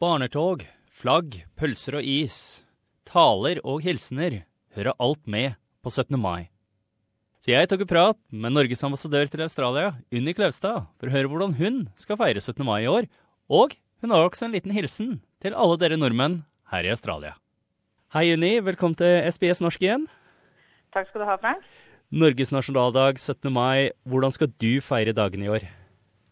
Barnetog, flagg, pølser og is, taler og hilsener hører alt med på 17. mai. Så jeg tok en prat med Norges ambassadør til Australia, Unni Klaustad, for å høre hvordan hun skal feire 17. mai i år. Og hun har også en liten hilsen til alle dere nordmenn her i Australia. Hei, Unni. Velkommen til SBS norsk igjen. Takk skal du ha, Frank. Norges nasjonaldag 17. mai. Hvordan skal du feire dagen i år?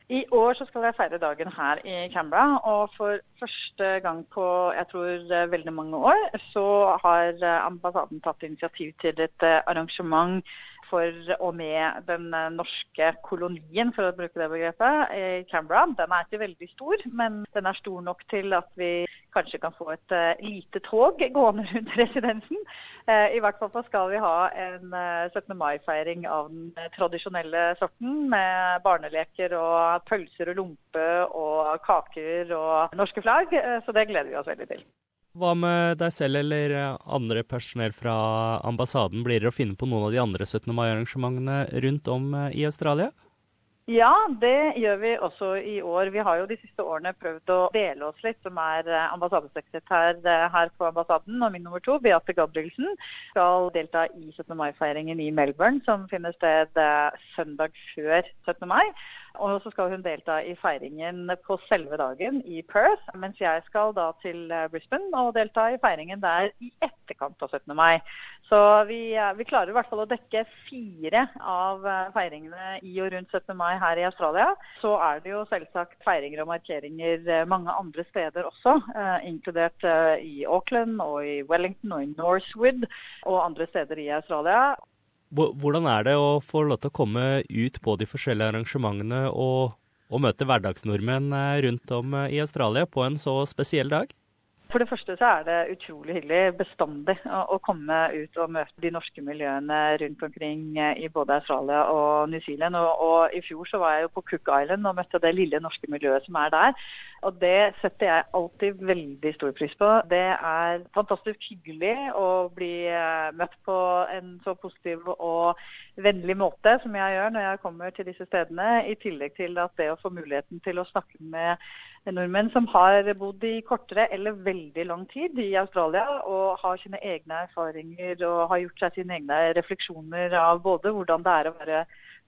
I år så skal jeg feire dagen her i Canberra. Og for første gang på jeg tror veldig mange år, så har ambassaden tatt initiativ til et arrangement for og med den norske kolonien, for å bruke det begrepet, i Canberra. Den er ikke veldig stor, men den er stor nok til at vi kanskje kan få et uh, lite tog gående rundt residensen. Uh, I hvert fall skal vi ha en uh, 17. mai-feiring av den tradisjonelle sorten, med barneleker og pølser og lompe og kaker og norske flagg. så det gleder vi oss veldig til. Hva med deg selv eller andre personell fra ambassaden? Blir dere å finne på noen av de andre 17. mai-arrangementene rundt om i Australia? Ja, det gjør vi også i år. Vi har jo de siste årene prøvd å dele oss litt, som er ambassadesekretær her på ambassaden. Og min nummer to, Beate Gabrielsen, skal delta i 17. mai-feiringen i Melbourne, som finner sted søndag før 17. mai. Og så skal hun delta i feiringen på selve dagen i Perth, mens jeg skal da til Brisbane og delta i feiringen der i etterkant av 17. mai. Så vi, vi klarer i hvert fall å dekke fire av feiringene i og rundt 17. mai her i Australia. Så er det jo selvsagt feiringer og markeringer mange andre steder også, inkludert i Auckland og i Wellington og i Northwood og andre steder i Australia. Hvordan er det å få lov til å komme ut på de forskjellige arrangementene og, og møte hverdagsnordmenn rundt om i Australia på en så spesiell dag? For det første så er det utrolig hyggelig bestandig å, komme ut og møte de norske miljøene rundt omkring i både Australia og New Zealand. Og, og, I fjor så var jeg jo på Cook Island og møtte det lille norske miljøet som er der. Og Det setter jeg alltid veldig stor pris på. Det er fantastisk hyggelig å bli møtt på en så positiv og vennlig måte som jeg gjør når jeg kommer til disse stedene. I tillegg til at det å få muligheten til å snakke med nordmenn som har bodd i kortere eller veldig lang tid i Australia og har sine egne erfaringer og har gjort seg sine egne refleksjoner av både hvordan det er å være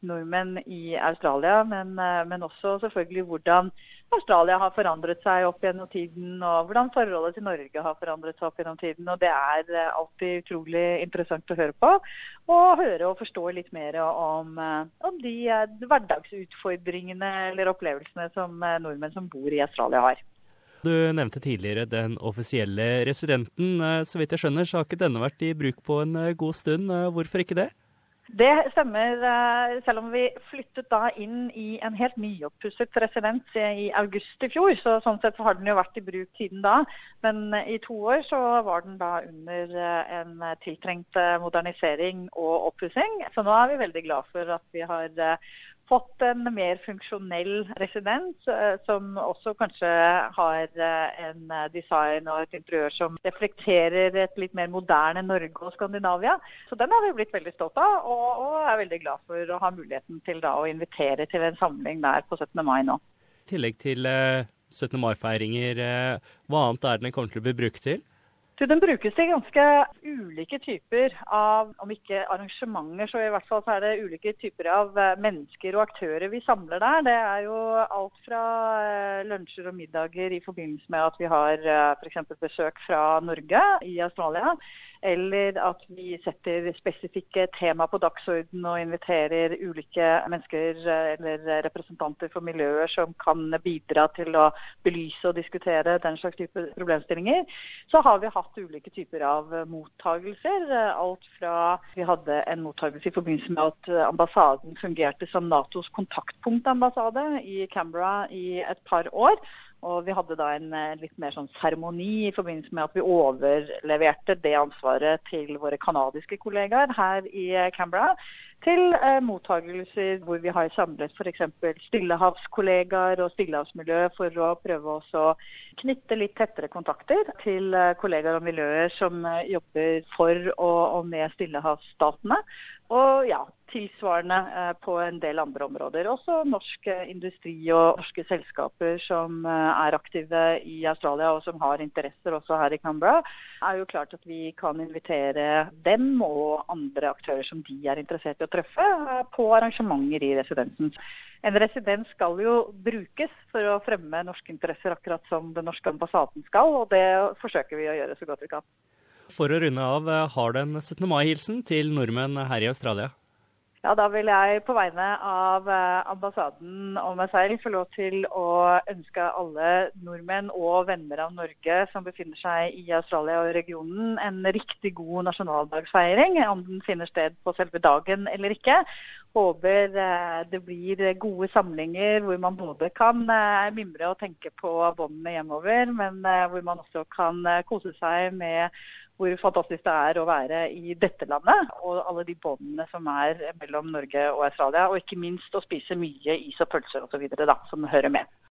nordmenn i Australia, men, men også selvfølgelig hvordan Australia har forandret seg opp gjennom tiden, og hvordan forholdet til Norge har forandret seg opp gjennom tiden. og Det er alltid utrolig interessant å høre på. Og høre og forstå litt mer om, om de hverdagsutfordringene eller opplevelsene som nordmenn som bor i Australia har. Du nevnte tidligere den offisielle residenten. Så vidt jeg skjønner, så har ikke denne vært i bruk på en god stund. Hvorfor ikke det? Det stemmer, selv om vi flyttet da inn i en helt nyoppusset residens i august i fjor. Så sånn sett har den jo vært i bruk siden da. Men i to år så var den da under en tiltrengt modernisering og oppussing. Så nå er vi veldig glad for at vi har fått en mer funksjonell residens, som også kanskje har en design og et interiør som reflekterer et litt mer moderne Norge og Skandinavia. Så den har vi blitt veldig stolt av, og, er veldig glad for å ha muligheten til da å invitere til en samling der på 17. mai nå. I tillegg til 17. mai-feiringer, hva annet er den kommer til å bli brukt til? Så den brukes til ganske ulike typer av, om ikke arrangementer, så i hvert fall så er det ulike typer av mennesker og aktører vi samler der. Det er jo alt fra lunsjer og middager i forbindelse med at vi har f.eks. besøk fra Norge i Australia. Eller at vi setter spesifikke tema på dagsorden og inviterer ulike mennesker eller representanter for miljøer som kan bidra til å belyse og diskutere den slags type problemstillinger. Så har vi hatt ulike typer av mottagelser. Alt fra vi hadde en mottagelse i forbindelse med at ambassaden fungerte som Natos kontaktpunktambassade i Canberra i et par år. Og vi hadde da en litt mer sånn seremoni i forbindelse med at vi overleverte det ansvaret til våre canadiske kollegaer her i Canberra. til eh, mottagelser hvor vi har samlet f.eks. stillehavskollegaer og stillehavsmiljø for å prøve å knytte litt tettere kontakter til eh, kollegaer og miljøer som eh, jobber for og, og med stillehavsstatene. Og ja, tilsvarende eh, på en del andre områder. Også norsk eh, industri og norske selskaper som eh, er aktive i Australia og som har interesser også her i Canberra. er jo klart at vi kan invitere dem og andre aktører som de er interessert i å treffe, på arrangementer i residensen. En residens skal jo brukes for å fremme norske interesser, akkurat som den norske ambassaden skal. Og det forsøker vi å gjøre så godt vi kan. For å runde av, har du en 17. mai-hilsen til nordmenn her i Australia? Ja, Da vil jeg på vegne av eh, ambassaden og meg selv få lov til å ønske alle nordmenn og venner av Norge som befinner seg i Australia og regionen, en riktig god nasjonaldagsfeiring. Om den finner sted på selve dagen eller ikke. Håper eh, det blir gode samlinger hvor man både kan mimre og tenke på båndene hjemover, men hvor man også kan kose seg med hvor fantastisk det er å være i dette landet, og alle de båndene som er mellom Norge og Australia. Og ikke minst å spise mye is og pølser osv. som hører med.